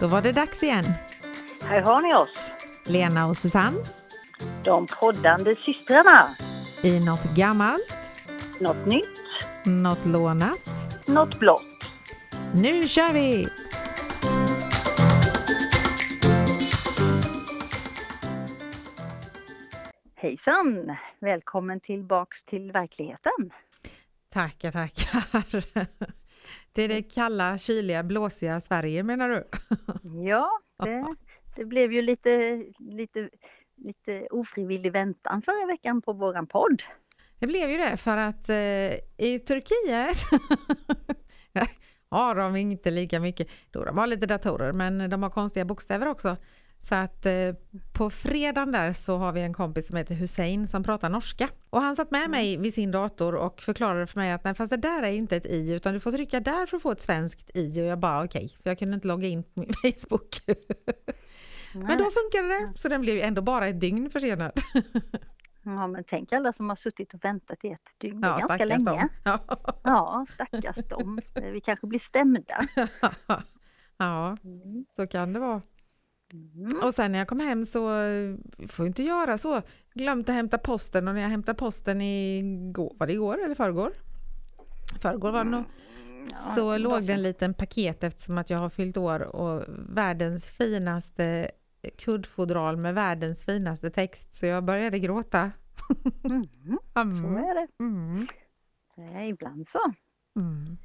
Då var det dags igen. Här har ni oss, Lena och Susanne de poddande systrarna. i något gammalt, Något nytt, något lånat. något blått. Nu kör vi! Hejsan! Välkommen tillbaks till verkligheten. Tackar, tackar. Det är det kalla, kyliga, blåsiga Sverige menar du? Ja, det, det blev ju lite, lite, lite ofrivillig väntan förra veckan på våran podd. Det blev ju det för att eh, i Turkiet har de inte lika mycket, då de har lite datorer men de har konstiga bokstäver också. Så att eh, på fredagen där så har vi en kompis som heter Hussein som pratar norska. Och han satt med mig vid sin dator och förklarade för mig att nej fast det där är inte ett i utan du får trycka där för att få ett svenskt i och jag bara okej, okay, för jag kunde inte logga in på min Facebook. men då funkade det, så den blev ändå bara ett dygn försenad. Ja, men tänk alla som har suttit och väntat i ett dygn. Ja, ganska länge. dem. Ja. Ja, stackars dem. Vi kanske blir stämda. ja, Mm. så kan det vara. Mm. Och sen när jag kom hem så får jag inte göra så. Glömt att hämta posten och när jag hämtade posten igår, var det igår eller förrgår? Förrgår var det nog. Ja, Så det låg det en liten paket eftersom att jag har fyllt år och världens finaste kuddfodral med världens finaste text så jag började gråta. Mm. Så Mm. är det. Mm. Ja, ibland så Mm.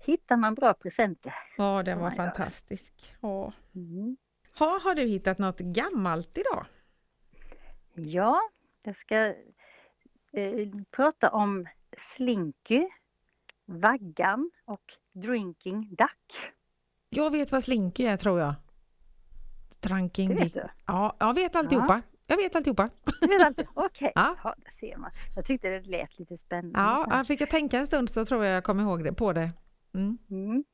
hittar man bra presenter. Ja, den var fantastisk. Ja. Mm. Ha, har du hittat något gammalt idag? Ja, jag ska eh, prata om Slinky, Vaggan och Drinking Duck. Jag vet vad slinky är tror jag. Dranking Det vet du? Ja, jag vet alltihopa. Jag vet alltihopa. Okej, Ja. ja. där ser man. Jag tyckte det lät lite spännande. Ja, jag fick jag tänka en stund så tror jag jag kommer ihåg det på det. Mm. Mm.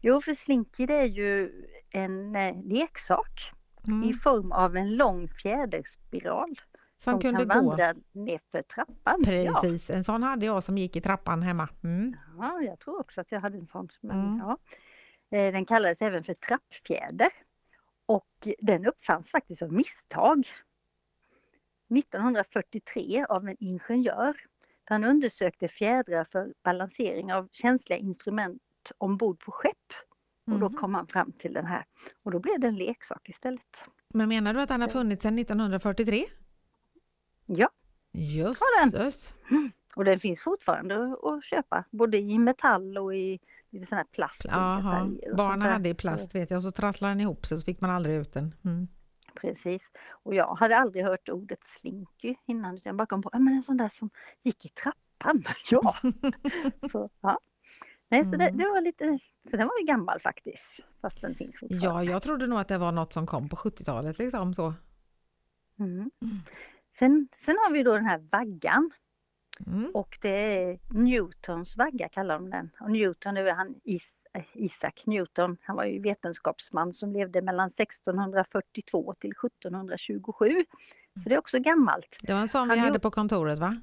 Jo, för Slinky det är ju en eh, leksak i Mm. form av en lång fjäderspiral Som, kunde kan gå. vandra nerför trappan. Ja. Precis, en sån hade jag som gick i trappan hemma. Mm. Ja, jag tror också att jag hade en sån. Men, Mm. ja. Eh, Den kallades även för trappfjäder. Och den uppfanns faktiskt av misstag. 1943 av en ingenjör. Han undersökte fjädrar för balansering av känsliga instrument ombord på skepp. Och då Mhm. kom han fram till den här. Och då blev det en leksak istället. Men menar du att den har funnits sedan 1943? Ja, Jösses! och den finns fortfarande att köpa. Både i metall och i lite sån här plast. barnen hade i plast vet jag och så trasslade den ihop sig så fick man aldrig ut den. Mm. Precis. Och jag hade aldrig hört ordet slinky innan. utan Jag bara kom på, men en sån där som gick i trappan. Ja! så, ja. Nej, så det, Mm. det var lite, så den var ju gammal faktiskt. Fast den finns fortfarande. Ja, jag trodde nog att det var något som kom på 70-talet liksom så. Mm. Sen, sen har vi då den här vaggan. Mm. Och det är Newtons vagga kallar de den. Och Newton, var han Is, eh, Isaac Newton. Han var ju vetenskapsman som levde mellan 1642 till 1727. Så det är också gammalt. Det var en sån vi hade på kontoret va?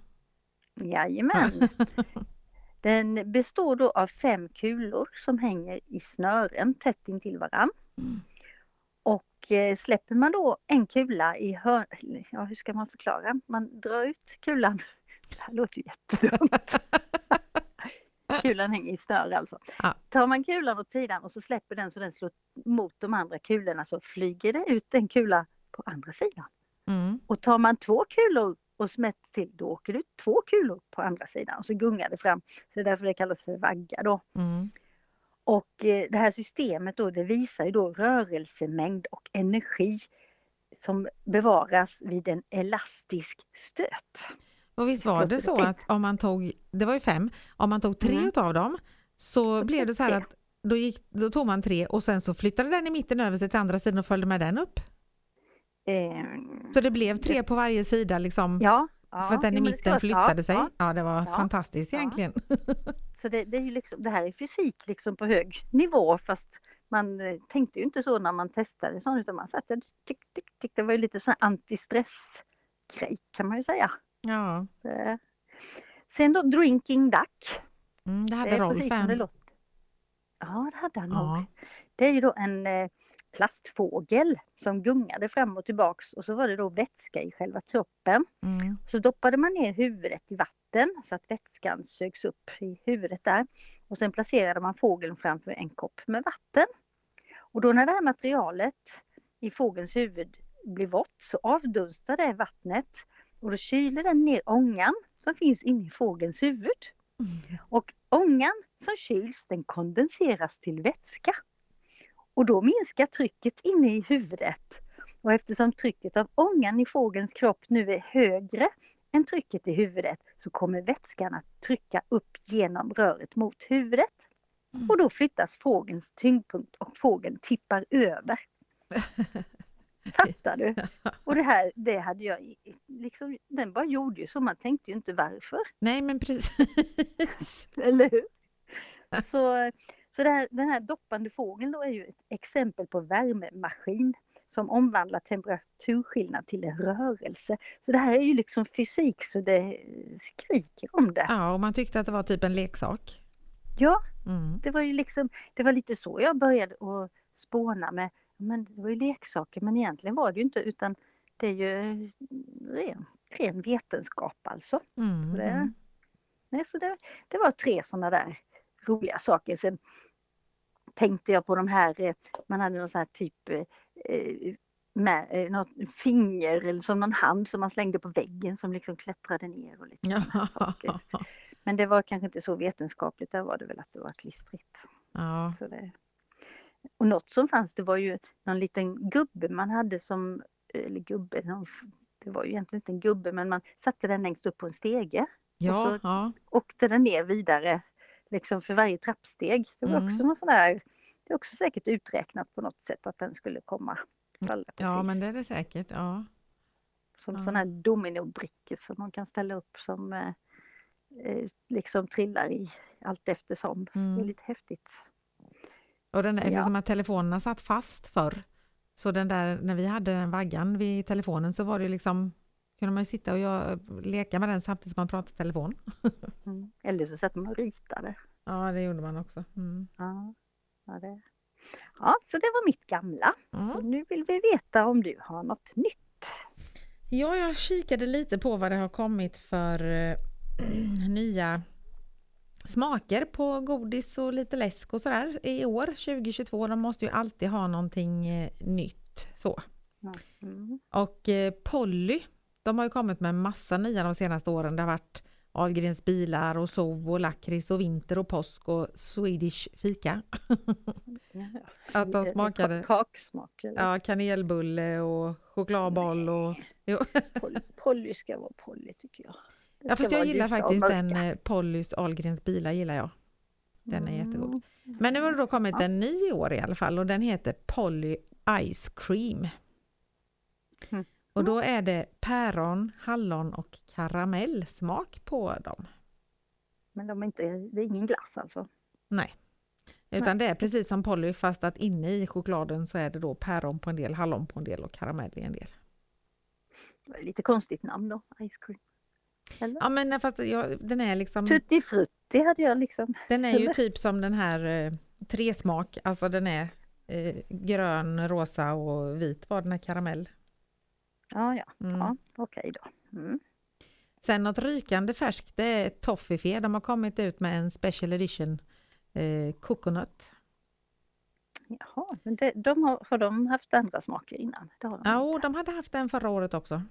Jajamän. Den består då av fem kulor som hänger i snören tätt intill varann. Mm. Och eh, släpper man då en kula i hör... Ja, hur ska man förklara? Man drar ut kulan. Det här låter ju jättedumt. Kulan hänger i snöre alltså. Ja. Tar man kulan åt sidan och så släpper den så den slår mot de andra kulorna så flyger det ut en kula på andra sidan. Mm. Och tar man två kulor och smätter till, då åker det ut två kulor på andra sidan och så gungar det fram. Så det är därför det kallas för vagga då. Mm. Och eh, det här systemet då, det visar ju då rörelsemängd och energi som bevaras vid en elastisk stöt. Och visst var det så att om man tog, det var ju fem, om man tog tre Mm. utav dem så blev det så här att då, gick, då tog man tre och sen så flyttade den i mitten över sig till andra sidan och följde med den upp. Eh, Så det blev tre på varje sida liksom ja, ja, för att den i det mitten flyttade sig. Ja, Ja, det var Ja. fantastiskt egentligen. så det, det, är ju liksom, det här är fysik liksom på hög nivå fast man eh, tänkte ju inte så när man testade sånt utan man satte tick, tick, tick. Det var ju lite sån här antistressgrej kan man ju säga. Ja, Eh, Sen då Drinking Duck. mm, det hade det är Rolf precis som det en. låter. Ja, det hade han nog. Ja. Det är ju då en eh, plastfågel som gungade fram och tillbaks och så var det då vätska i själva kroppen. Mm. Så doppade man ner huvudet i vatten så att vätskan sögs upp i huvudet där. Och sen placerade man fågeln framför en kopp med vatten. Och då när det här materialet i fågelns huvud blir vått så avdunstar det vattnet och då kyler den ner ångan som finns inne i fågelns huvud. Mm. Och ångan som kyls den kondenseras till vätska. Och då minskar trycket inne i huvudet. Och eftersom trycket av ångan i fågelns kropp nu är högre än trycket i huvudet så kommer vätskan att trycka upp genom röret mot huvudet. Mm. Och då flyttas fågelns tyngdpunkt och fågeln tippar över. Fattar du? Och det här, det hade jag liksom, den bara gjorde ju så, man tänkte ju inte varför. Nej, men precis. Eller hur? Så, så här, den här doppande fågeln då är ju ett exempel på värmemaskin som omvandlar temperaturskillnad till en rörelse. Så det här är ju liksom fysik så det skriker om det. Ja, och man tyckte att det var typ en leksak. Ja, Mm. det var ju liksom, det var lite så jag började att spåna med, men det var ju leksaker men egentligen var det ju inte utan det är ju ren, ren vetenskap alltså. Mm. Så det, nej, så det, det var tre sådana där roliga saker. Sen tänkte jag på de här, eh, man hade någon sån här typ eh, med, eh, något finger eller som någon hand som man slängde på väggen som liksom klättrade ner och lite här saker. Ja. Men det var kanske inte så vetenskapligt, där var det väl att det var klistrigt. ja. Så det... Och något som fanns det var ju någon liten gubbe man hade som, eller gubbe, någon, det var ju egentligen inte en gubbe men man satte den längst upp på en stege Ja, så- ja. åkte den ner vidare liksom för varje trappsteg. Det var Mm. också någon sån där, det är också säkert uträknat på något sätt att den skulle komma falla precis. ja, men det är det säkert. Ja. Som ja. sådana här dominobrickor som man kan ställa upp som eh, eh, liksom trillar i allt eftersom. Det är Mm. lite häftigt. Och den där, Ja. eftersom att telefonerna satt fast förr, så den där, när vi hade den vaggan vid telefonen så var det liksom, kunde man sitta och göra, leka med den samtidigt som man pratade i telefon. Mm. Eller så sätter man och ritade. Ja, det gjorde man också. Mm. Ja, ja, det. ja, så det var mitt gamla. Ja. Så nu vill vi veta om du har något nytt. Ja, jag kikade lite på vad det har kommit för eh, nya smaker på godis och lite läsk och sådär i år 2022. De måste ju alltid ha någonting eh, nytt så. Mm. Och eh, Polly, de har ju kommit med massa nya de senaste åren. Det har varit Ahlgrens bilar och so och lakrits och vinter och påsk och Swedish fika. Ja, Att de smakade- ka- Kaksmak. Ja, kanelbulle och chokladboll och... Jo. Polly, Polly ska vara Polly tycker jag. Ja, fast jag gillar faktiskt den eh, Pollys Ahlgrens bilar gillar jag. Den är Mm. jättegod. Men nu har det då kommit en ny i år i alla fall och den heter Polly Ice Cream. Mm. Och då är det päron, hallon och karamellsmak på dem. Men de är inte, det är ingen glass alltså. Nej. Utan det är precis som Polly fast att inne i chokladen så är det då päron på en del, hallon på en del och karamell i en del. Lite konstigt namn då, Ice Cream. Eller? Ja men fast jag, den är liksom, Tutti Frutti hade jag liksom. den är ju typ som den här eh, tresmak, alltså den är eh, grön, rosa och vit var den här karamell. Ja, ja, Mm. ja okej då. Mm. Sen något rykande färskt, det är Toffifee. De har kommit ut med en special edition eh, coconut. Jaha, men det, de har, har de haft andra smaker innan? Det har de Ja, och de hade haft den förra året också.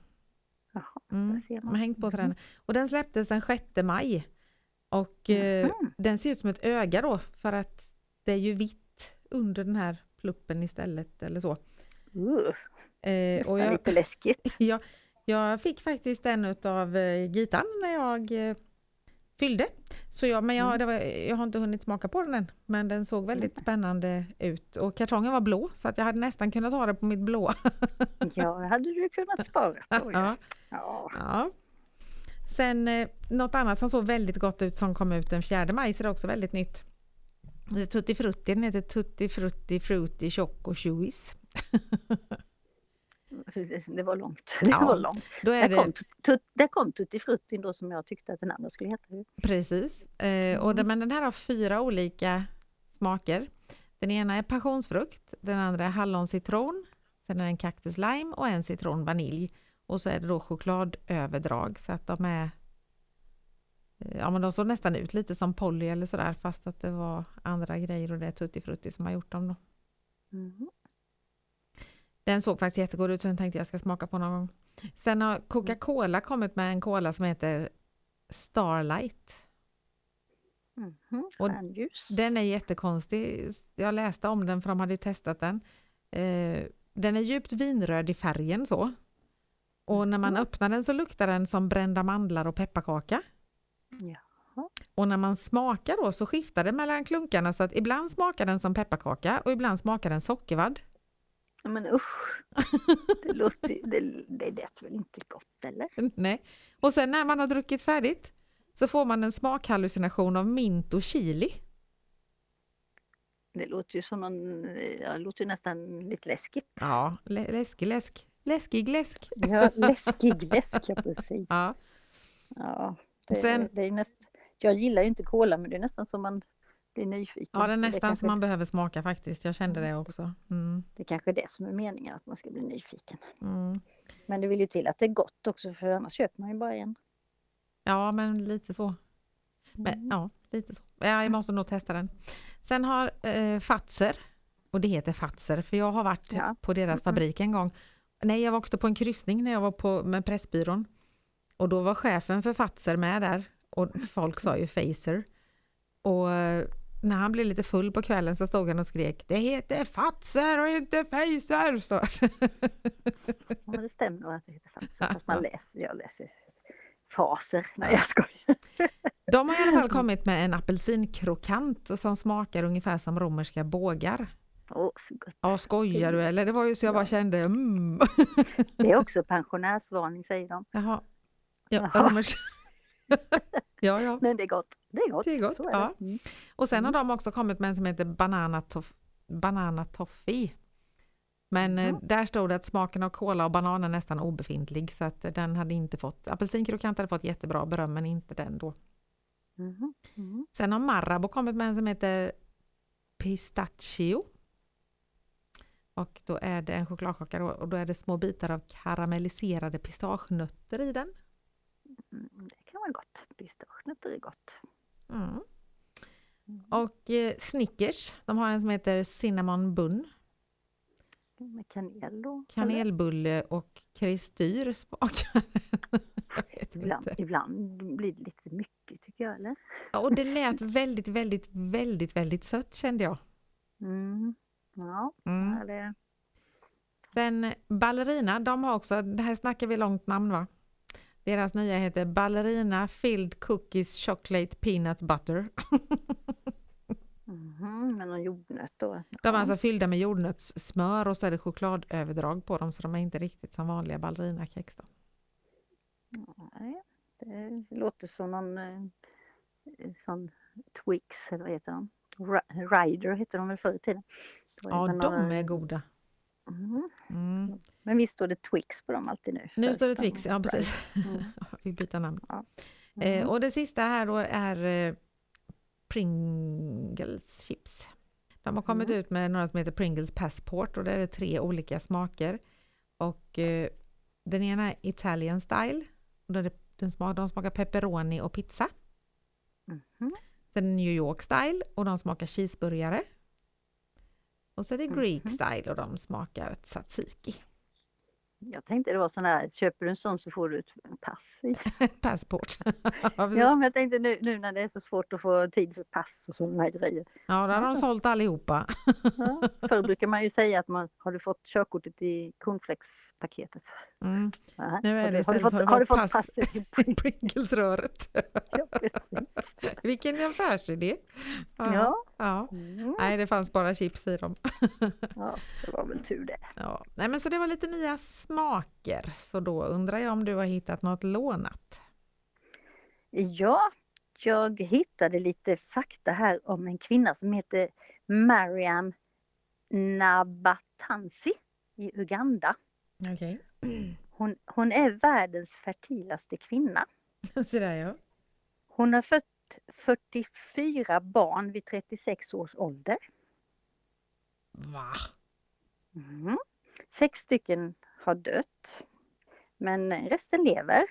Jaha, Mm. ser De man. har hängt på till Mhm. den. Och den släpptes den 6 maj. Och eh, Mhm. den ser ut som ett öga då, för att det är ju vitt under den här pluppen istället eller så. Uh, Eh, och jag, lite läskigt. jag, jag fick faktiskt en av eh, Gitan när jag eh, fyllde. Så jag, men jag, Mm. var, jag har inte hunnit smaka på den än, men den såg väldigt spännande ut. Och kartongen var blå, så att jag hade nästan kunnat ha det på mitt blåa. Ja, det hade du kunnat spara på. Ja. ja, Ja. Sen eh, något annat som såg väldigt gott ut som kom ut den 4 maj, så det är också väldigt nytt. Tutti Frutti, den heter Tutti Frutti Frutti Choco Chewies. Det var långt. Det Ja, var långt. Då är Där det kom, tut, där kom Tutti Frutti då som jag tyckte att den andra skulle heta. Precis. Eh, och den, men den här har fyra olika smaker. Den ena är passionsfrukt, den andra är hallon-citron, sen är det en cactus lime och en citron vanilj. Och så är det då chokladöverdrag så att de är Ja men de såg nästan ut lite som Polly eller sådär fast att det var andra grejer och det är Tutti Frutti som har gjort dem då. Mhm. Den såg faktiskt jättegod ut så den tänkte jag ska smaka på någon gång. Sen har Coca-Cola kommit med en cola som heter Starlight. Mhm. Och Stjärnljus. Den är jättekonstig. Jag läste om den för de hade testat den. Eh, den är djupt vinröd i färgen så. Och när man Mhm. öppnar den så luktar den som brända mandlar och pepparkaka. Jaha. Och när man smakar då så skiftar det mellan klunkarna så att ibland smakar den som pepparkaka och ibland smakar den sockervadd. Ja, Men usch. Det, låter, det, det lät väl inte gott eller? Nej. Och sen när man har druckit färdigt så får man en smakhallucination av mint och chili. Det låter ju som någon, ja, det låter ju nästan lite läskigt. Ja, lä- läskig läsk. Läskig läsk. Ja, läskig läsk, ja precis. Ja. Ja, det, Sen- det är näst, jag gillar ju inte cola men det är nästan som man blir nyfiken. ja, det är nästan kanske, som man behöver smaka faktiskt. Jag kände det också. Mm. Det kanske är det som är meningen, att man ska bli nyfiken. Mm. Men det vill ju till att det är gott också för annars köper man ju bara en. Ja, men lite så. Men, Mm. ja, lite så. Ja, jag måste nog testa den. Sen har eh, Fatser, och det heter Fatser för jag har varit Ja. på deras Mm. fabrik en gång. Nej, jag åkte på en kryssning när jag var på med Pressbyrån. Och då var chefen för Fatser med där och folk sa ju Facer. Och eh, när han blev lite full på kvällen så stod han och skrek Det heter Fatser och inte! Så. Ja, det stämmer nog att det heter Fatser. Fast man läser, jag läser faser. Nej, jag skojar. De har i alla fall kommit med en apelsinkrokant som smakar ungefär som romerska bågar. Åh, så gott. Ja, skojar du eller? Det var ju så jag bara kände mm. Det är också pensionärsvarning säger de. Jaha. Ja, Jaha. ja, ja. Men det är gott. Det är gott. Det är gott, är ja. det. Mm. Och sen har de också kommit med en som heter banana, toff... banana toffee. Men eh, Mhm. där stod det att smaken av kola och banan är nästan obefintlig så att den hade inte fått, apelsinkrokant hade fått jättebra beröm men inte den då. Mhm. Mhm. Sen har Marabou kommit med en som heter Pistachio. Och då är det en chokladkaka och då är det små bitar av karamelliserade pistagenötter i den. Vara gott. Pistagenötter är gott. Mm. Och eh, Snickers, de har en som heter Cinnamon Bun. Med kanel då? Kanelbulle och kristyr smakar Ibland, inte. ibland blir det lite mycket tycker jag, eller? Ja, Och det lät väldigt, väldigt, väldigt, väldigt sött kände jag. Mm. Ja, Mm. det, Sen Ballerina, de har också, det här snackar vi långt namn va? Deras nya heter Ballerina Filled Cookies Chocolate Peanut Butter. mhm, med någon jordnöt då. De är alltså fyllda med jordnötssmör och så är det chokladöverdrag på dem så de är inte riktigt som vanliga ballerinakex. Då. Nej, det låter som någon eh, sån Twix, eller vad heter de? Ri- Rider heter de väl förr i tiden. Ja, de några- är goda. Mhm. Mm. Men visst står det Twix på dem alltid nu? Nu står det Twix, ja precis. Mm. Vi byter namn. Mhm. Eh, och det sista här då är eh, Pringles chips. De har kommit Mm. ut med några som heter Pringles Passport och där är det tre olika smaker. Och eh, den ena är Italian style. Och då är det, den smak, de smakar pepperoni och pizza. Mhm. Sen New York style och de smakar cheeseburgare. Och så är det Greek Mhm. style och de smakar tzatziki. Jag tänkte det var sån här, köper du en sån så får du ett pass. Passport. ja, men jag tänkte nu, nu när det är så svårt att få tid för pass och sådana här grejer. ja, där har de sålt allihopa. Ja. Förr brukar man ju säga att man, har du fått körkortet i cornflakespaketet? Mm. Nu är har, det har, du istället, fått, har du har du fått fått pass? pass? i- Pringlesröret. Ja, precis. Vilken affärsidé! Ja. Ja. Ja. Mm. Nej, det fanns bara chips i dem. ja, det var väl tur det. Ja. Nej, men så det var lite nya smaker. Så då undrar jag om du har hittat något lånat? Ja, jag hittade lite fakta här om en kvinna som heter Mariam Nabatansi i Uganda. Okej. Hon, hon är världens fertilaste kvinna. Så där ja. Hon har fött 44 barn vid 36 års ålder. Va? Mm. Sex stycken har dött. Men resten lever.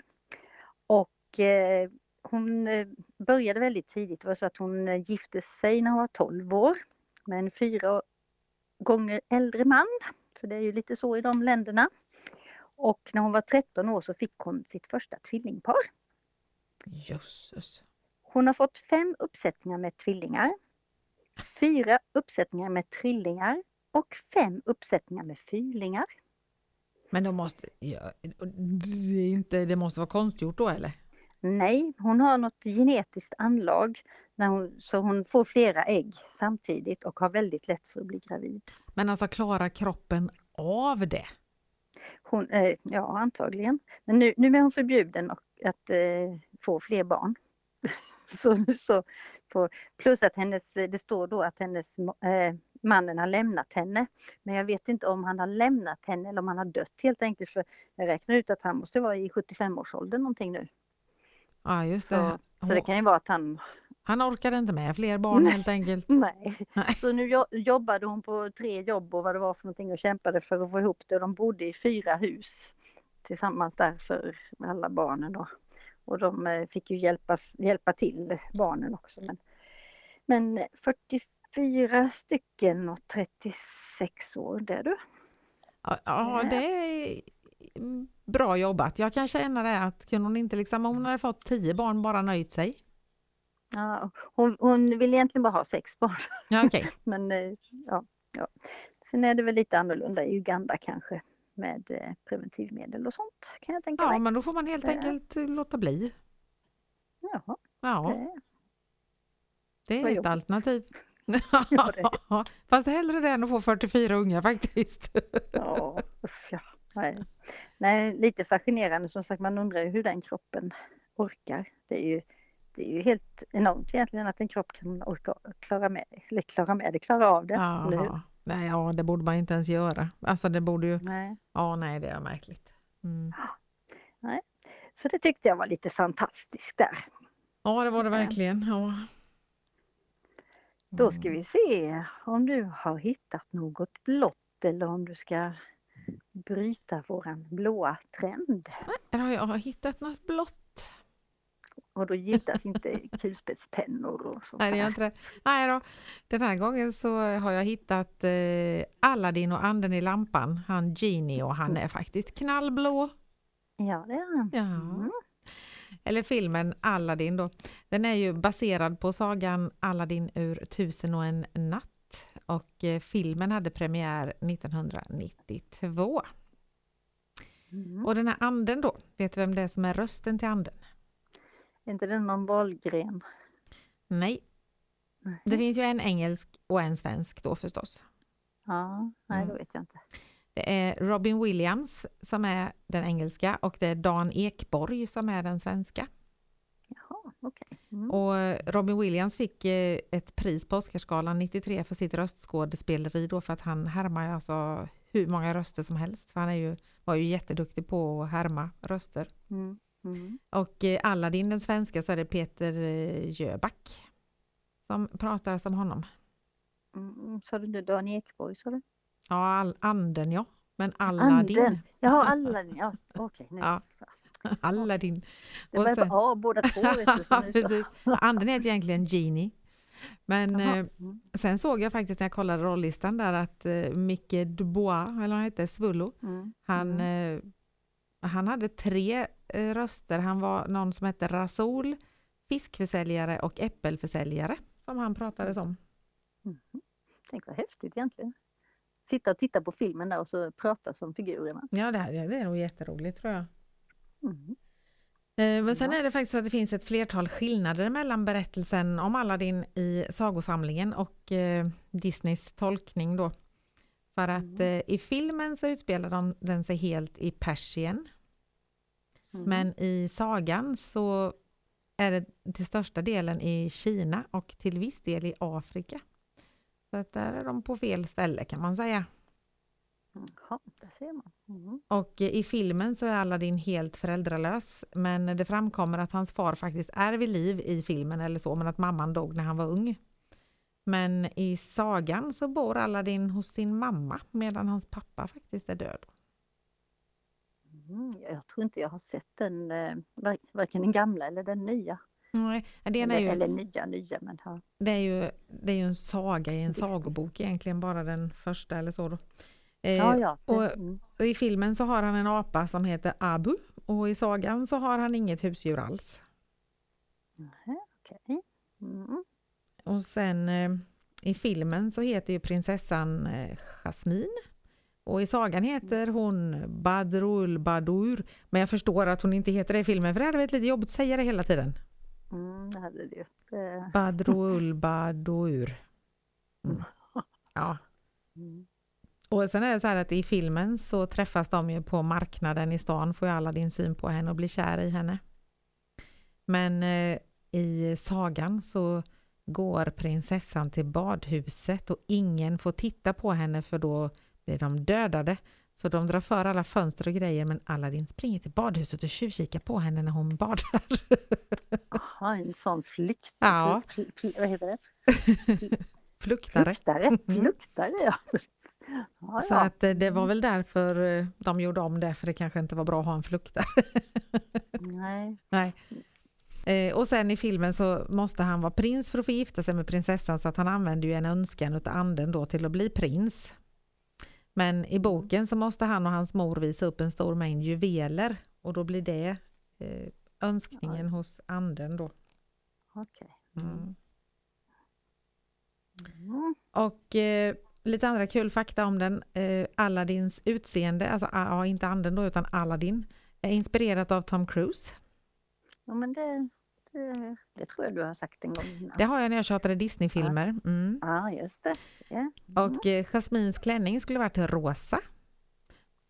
Och eh, hon eh, började väldigt tidigt. Det var så att hon eh, gifte sig när hon var 12 år med en fyra gånger äldre man. För det är ju lite så i de länderna. Och när hon var 13 år så fick hon sitt första tvillingpar. Jösses. Hon har fått fem uppsättningar med tvillingar, fyra uppsättningar med trillingar och fem uppsättningar med fyrlingar. Men de måste, ja, det, är inte, det måste vara konstgjort då eller? Nej, hon har något genetiskt anlag när hon, så hon får flera ägg samtidigt och har väldigt lätt för att bli gravid. Men alltså klarar kroppen av det? Hon, eh, ja, antagligen. Men nu, nu är hon förbjuden att eh, få fler barn. så, så, på, plus att hennes, det står då att hennes eh, mannen har lämnat henne. Men jag vet inte om han har lämnat henne eller om han har dött helt enkelt. För jag räknar ut att han måste vara i 75-årsåldern någonting nu. Ja, just det. Så, så det kan ju vara att han... Han orkade inte med fler barn helt enkelt. Nej. Så nu jobbade hon på tre jobb och vad det var för någonting och kämpade för att få ihop det. De bodde i fyra hus tillsammans där för alla barnen då. Och de eh, fick ju hjälpas, hjälpa till barnen också. Men, men 44 stycken och 36 år, det är du. Ja, ja, det är bra jobbat. Jag kan känna det att kunde hon inte liksom, om hon hade fått tio barn bara nöjt sig. Ja, hon, hon vill egentligen bara ha sex barn. Ja, okay. Men eh, ja, ja. Sen är det väl lite annorlunda i Uganda kanske med eh, preventivmedel och sånt kan jag tänka ja, mig. Ja, men då får man helt enkelt låta bli. Jaha. Ja. Det, det är ett jobbigt. alternativ. ja, Fast hellre det än att få 44 unga faktiskt. ja, usch, ja. Nej. Nej, lite fascinerande som sagt. Man undrar hur den kroppen orkar. Det är ju, det är ju helt enormt egentligen att en kropp kan orka klara med, eller klara med det, klara av det. Eller hur? Nej, ja, det borde man inte ens göra. Alltså det borde ju... Nej. Ja, nej, det är märkligt. Mm. Nej. Så det tyckte jag var lite fantastiskt där. Ja, det var det verkligen. Ja. Mm. Då ska vi se om du har hittat något blått eller om du ska bryta våran blåa trend. Nej, jag har hittat något blått. Och då gillas inte kulspetspennor och sånt Nej, det gör inte det. Nej då. Den här gången så har jag hittat eh, Aladdin och anden i lampan. Han Genie och han är faktiskt knallblå. Ja, det är han. Ja. Mm. Eller filmen Aladdin då. Den är ju baserad på sagan Aladdin ur Tusen och en natt och eh, filmen hade premiär 1992. Mm. Och den här anden då, vet du vem det är som är rösten till anden? Är inte det någon Wahlgren? Nej. Det finns ju en engelsk och en svensk då förstås. Ja, nej mm. då vet jag inte. Det är Robin Williams som är den engelska och det är Dan Ekborg som är den svenska. Jaha, okay. Mm. Och Robin Williams fick eh, ett pris på Oscarsgalan 93 för sitt röstskådespeleri då för att han härmar alltså hur många röster som helst. För han är ju, var ju jätteduktig på att härma röster. Mm. Mm. Och eh, Aladdin, den svenska, så är det Peter Jöback som pratar som honom. Mm, sa du Dan Ekborg? Sa du? Ja, all, anden ja. Men Aladdin. Anden. Jaha, Aladdin. Ja, okej. Okay, ja. Aladdin. Det var på A båda två. Vet du. Anden heter egentligen Genie. Men eh, mm. sen såg jag faktiskt när jag kollade rollistan där att eh, Micke Dubois, eller han hette, Svullo, mm. han, mm. eh, han hade tre eh, röster. Han var någon som hette Rasoul, fiskförsäljare och äppelförsäljare som han pratade som. Mm. Tänk vad häftigt egentligen. Sitta och titta på filmen där och så prata som figurerna. Ja, det, det är nog jätteroligt tror jag. Mm. Men sen är det faktiskt så att det finns ett flertal skillnader mellan berättelsen om Aladdin i sagosamlingen och eh, Disneys tolkning då. För att mm. Eh, i filmen så utspelar den sig helt i Persien. Mm. Men i sagan så är det till största delen i Kina och till viss del i Afrika. Så att där är de på fel ställe kan man säga. Ja, där ser man. Mm. Och i filmen så är Aladdin helt föräldralös, men det framkommer att hans far faktiskt är vid liv i filmen eller så, men att mamman dog när han var ung. Men i sagan så bor Aladdin hos sin mamma medan hans pappa faktiskt är död. Mm, jag tror inte jag har sett den, eh, varken den gamla eller den nya. Nej, det eller, är ju, eller nya, nya. Men, ja. det, är ju, det är ju en saga i en sagobok egentligen, bara den första eller så. Då. Eh, ja, ja. Och, mm. och, I filmen så har han en apa som heter Abu och i sagan så har han inget husdjur alls. Mm, okay. mm. Och sen eh, i filmen så heter ju prinsessan eh, Jasmine och i sagan heter hon Badrul Badur. Men jag förstår att hon inte heter det i filmen för det hade varit lite jobbigt att säga det hela tiden. Mm, det hade det. Badrul Badur. Mm. Ja. Mm. Och sen är det så här att i filmen så träffas de ju på marknaden i stan, får ju alla din syn på henne och blir kär i henne. Men eh, i sagan så går prinsessan till badhuset och ingen får titta på henne för då blir de dödade. Så de drar för alla fönster och grejer men Aladdin springer till badhuset och tjuvkikar på henne när hon badar. Jaha, en sån flykt. Ja. Fl, fl, vad heter det? Fluktare. Fluktare, mm. fluktare ja. ja. Så att eh, det var väl därför eh, de gjorde om det, för det kanske inte var bra att ha en fluktare. Nej. Nej. Eh, och sen i filmen så måste han vara prins för att få gifta sig med prinsessan så att han använder ju en önskan av anden då till att bli prins. Men i boken så måste han och hans mor visa upp en stor mängd juveler och då blir det eh, önskningen ja. hos anden då. Okej. Okay. Mm. Mm. Och eh, lite andra kul fakta om den. Eh, Aladdins utseende, alltså ja, inte anden då utan Aladdin, är inspirerat av Tom Cruise. Ja men det, det, tror jag du har sagt en gång innan. Det har jag när jag tjatade Disney-filmer. Mm. Ja, just det. Mm. Och eh, Jasmins klänning skulle varit rosa.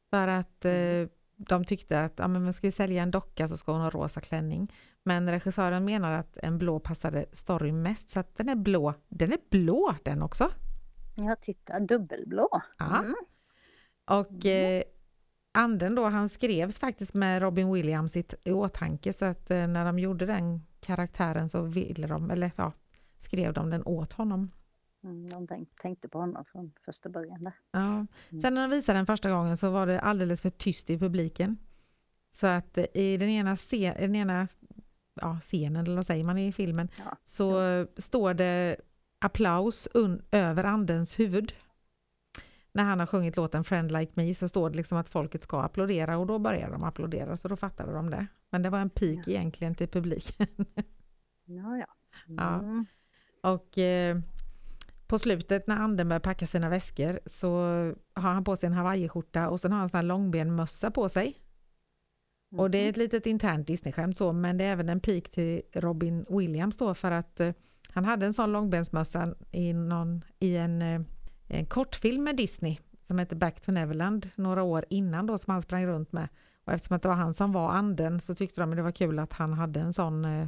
För att mm. eh, de tyckte att ja, men ska vi sälja en docka så ska hon ha rosa klänning. Men regissören menar att en blå passade storyn mest så att den är blå. Den är blå den också. Ja, titta, dubbelblå. Ja. Mm. Och mm. eh, anden då, han skrevs faktiskt med Robin Williams i, i åtanke så att eh, när de gjorde den karaktären så ville de, eller ja, skrev de den åt honom. Mm, de tänkte på honom från första början. Där. Ja. Mm. Sen när de visade den första gången så var det alldeles för tyst i publiken. Så att eh, i den ena, scen, den ena ja, scenen, eller vad säger man i filmen, ja. så ja. står det applaus över andens huvud när han har sjungit låten Friend Like Me så står det liksom att folket ska applådera och då börjar de applådera så då fattade de det. Men det var en pik ja. egentligen till publiken. Ja, ja. Mm. ja. Och eh, på slutet när anden börjar packa sina väskor så har han på sig en hawaiiskjorta och sen har han en sån här långbenmössa på sig. Mm. Och det är mm. ett litet internt Disneyskämt så, men det är även en pik till Robin Williams då för att eh, han hade en sån långbensmössa i, någon, i en eh, en kortfilm med Disney som heter Back to Neverland några år innan då som han sprang runt med. Och eftersom att det var han som var anden så tyckte de att det var kul att han hade en sån eh,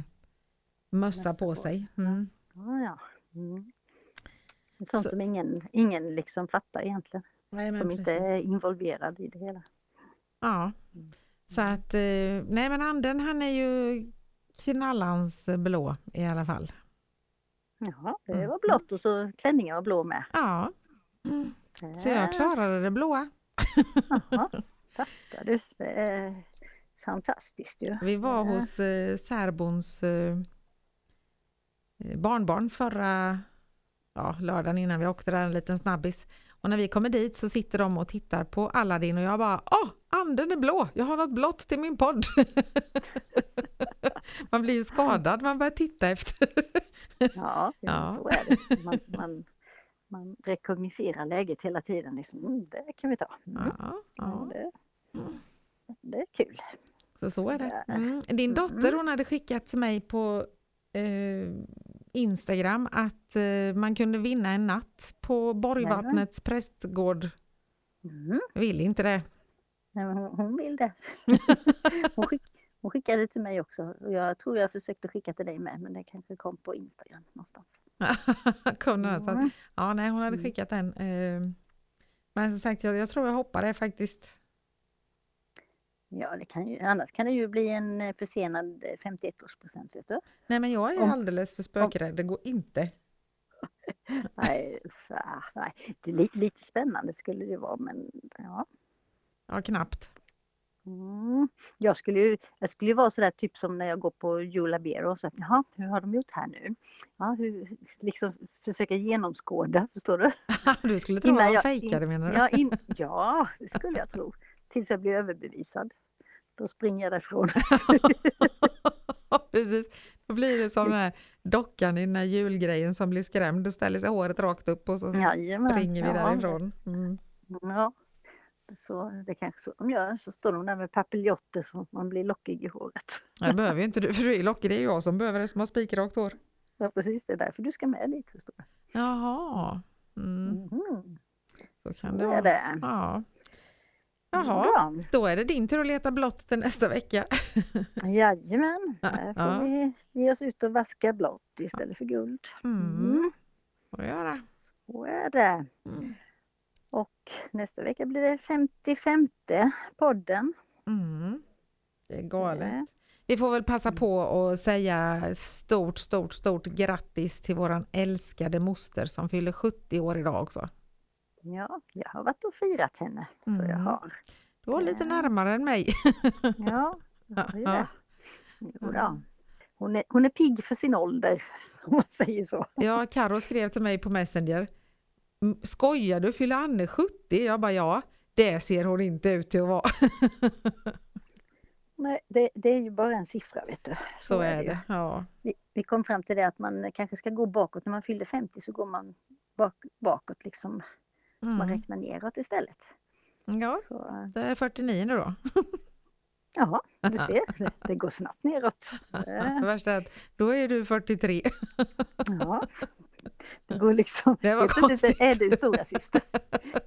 mössa på, på sig. Mm. Ja, ja. Mm. Sånt så. som ingen, ingen liksom fattar egentligen. Nej, som precis. inte är involverad i det hela. Ja, mm. så att eh, nej men anden han är ju knallans blå i alla fall. Ja, det mm. var blått och så klänningen var blå med. Ja, mm. så jag klarade det blåa. Jaha, fattar du. Det är fantastiskt ju. Vi var hos eh, särbons eh, barnbarn förra ja, lördagen innan vi åkte där, en liten snabbis. Och när vi kommer dit så sitter de och tittar på Aladdin och jag bara Åh, anden är blå, jag har något blått till min podd. man blir ju skadad, man börjar titta efter. ja, ja, så är det. Man, man, man rekogniserar läget hela tiden. Liksom, mm, det kan vi ta. Mm. Ja, ja. Det, kul. Så, så är det. Mm. Din dotter hon hade skickat till mig på eh, Instagram att eh, man kunde vinna en natt på Borgvattnets prästgård. Mm. Vill inte det. Nej, hon, hon vill det. hon, skick, hon skickade till mig också. Jag tror jag försökte skicka till dig med, men det kanske kom på Instagram någonstans. kom mm. Ja, nej, hon hade mm. skickat den. Eh, men som sagt, jag, jag tror jag hoppar det faktiskt. Ja, det kan ju, annars kan det ju bli en eh, försenad 51-årspresent, vet du. Nej, men jag är Om, alldeles för spökrädd, det går inte. nej, fa- nej, det är lite, lite spännande skulle det vara men ja. Ja, knappt. Mm. Jag skulle ju jag skulle ju vara sådär typ som när jag går på Jula Beer och så att, jaha, hur har de gjort här nu? Ja, hur, liksom försöka genomskåda, förstår du? Du skulle tro att de fejkade menar du? Ja, in, ja, det skulle jag tro. Tills jag blir överbevisad. Då springer jag därifrån. Precis, då blir det som den här dockan i den här julgrejen som blir skrämd och ställer sig håret rakt upp och så Jajamän. springer vi ja, därifrån. Mm. Ja, så det kanske så de gör. Så står de där med papiljotter så man blir lockig i håret. Det behöver ju inte du, för du är lockig, det är jag som behöver det som har spikrakt hår. Ja, precis. Det är därför du ska med dit. Förstår du. Jaha, mm, Mhm. så kan Så det vara. det. Ja. Jaha, Bra. då är det din tur att leta blått till nästa vecka. Jajamän, Ja, här får ja. vi ge oss ut och vaska blått istället för guld. Mm. Får jag göra. Så är det. Mm. Och nästa vecka blir det 55 podden. Mm. Det är galet. Vi får väl passa på att säga stort, stort, stort grattis till våran älskade moster som fyller 70 år idag också. Ja, jag har varit och firat henne. Så jag Mm. har. Du var lite närmare än mig. Ja, jag har ju det. Då. Hon, är, hon är pigg för sin ålder, om man säger så. Ja, Karo skrev till mig på Messenger. "M, Skojar du, fyller Anne 70? Jag bara ja, det ser hon inte ut till att vara. Nej, det, det är ju bara en siffra, vet du. Så är ju. det. Ja. Vi, vi kom fram till det att man kanske ska gå bakåt. När man fyller 50 så går man bak, bakåt, liksom. Så man Mm. räknar neråt istället. ja, Så, det är 49 nu då. ja, du ser, det, går snabbt neråt. Värsta är att då är du 43. Ja. Det går liksom... Det var plötsligt konstigt. är du stora syster.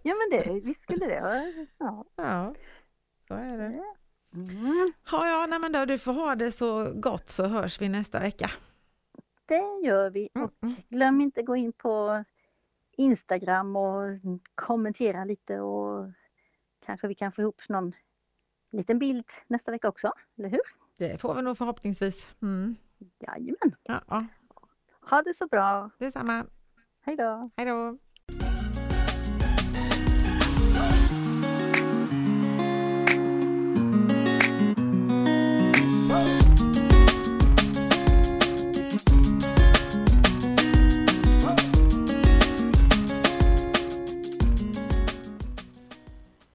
Ja men det, visst skulle det. Ja. Ja, så är det. Mm, Ja, ja, nej men då, du får ha det så gott så hörs vi nästa vecka. det gör vi. Mm, Och mm. glöm inte gå in på Instagram och kommentera lite och kanske vi kan få ihop någon liten bild nästa vecka också, eller hur? Det får vi nog förhoppningsvis. Mm. Jajamän. Ja, ja, Ha det så bra. detsamma. Hej då. Hej då.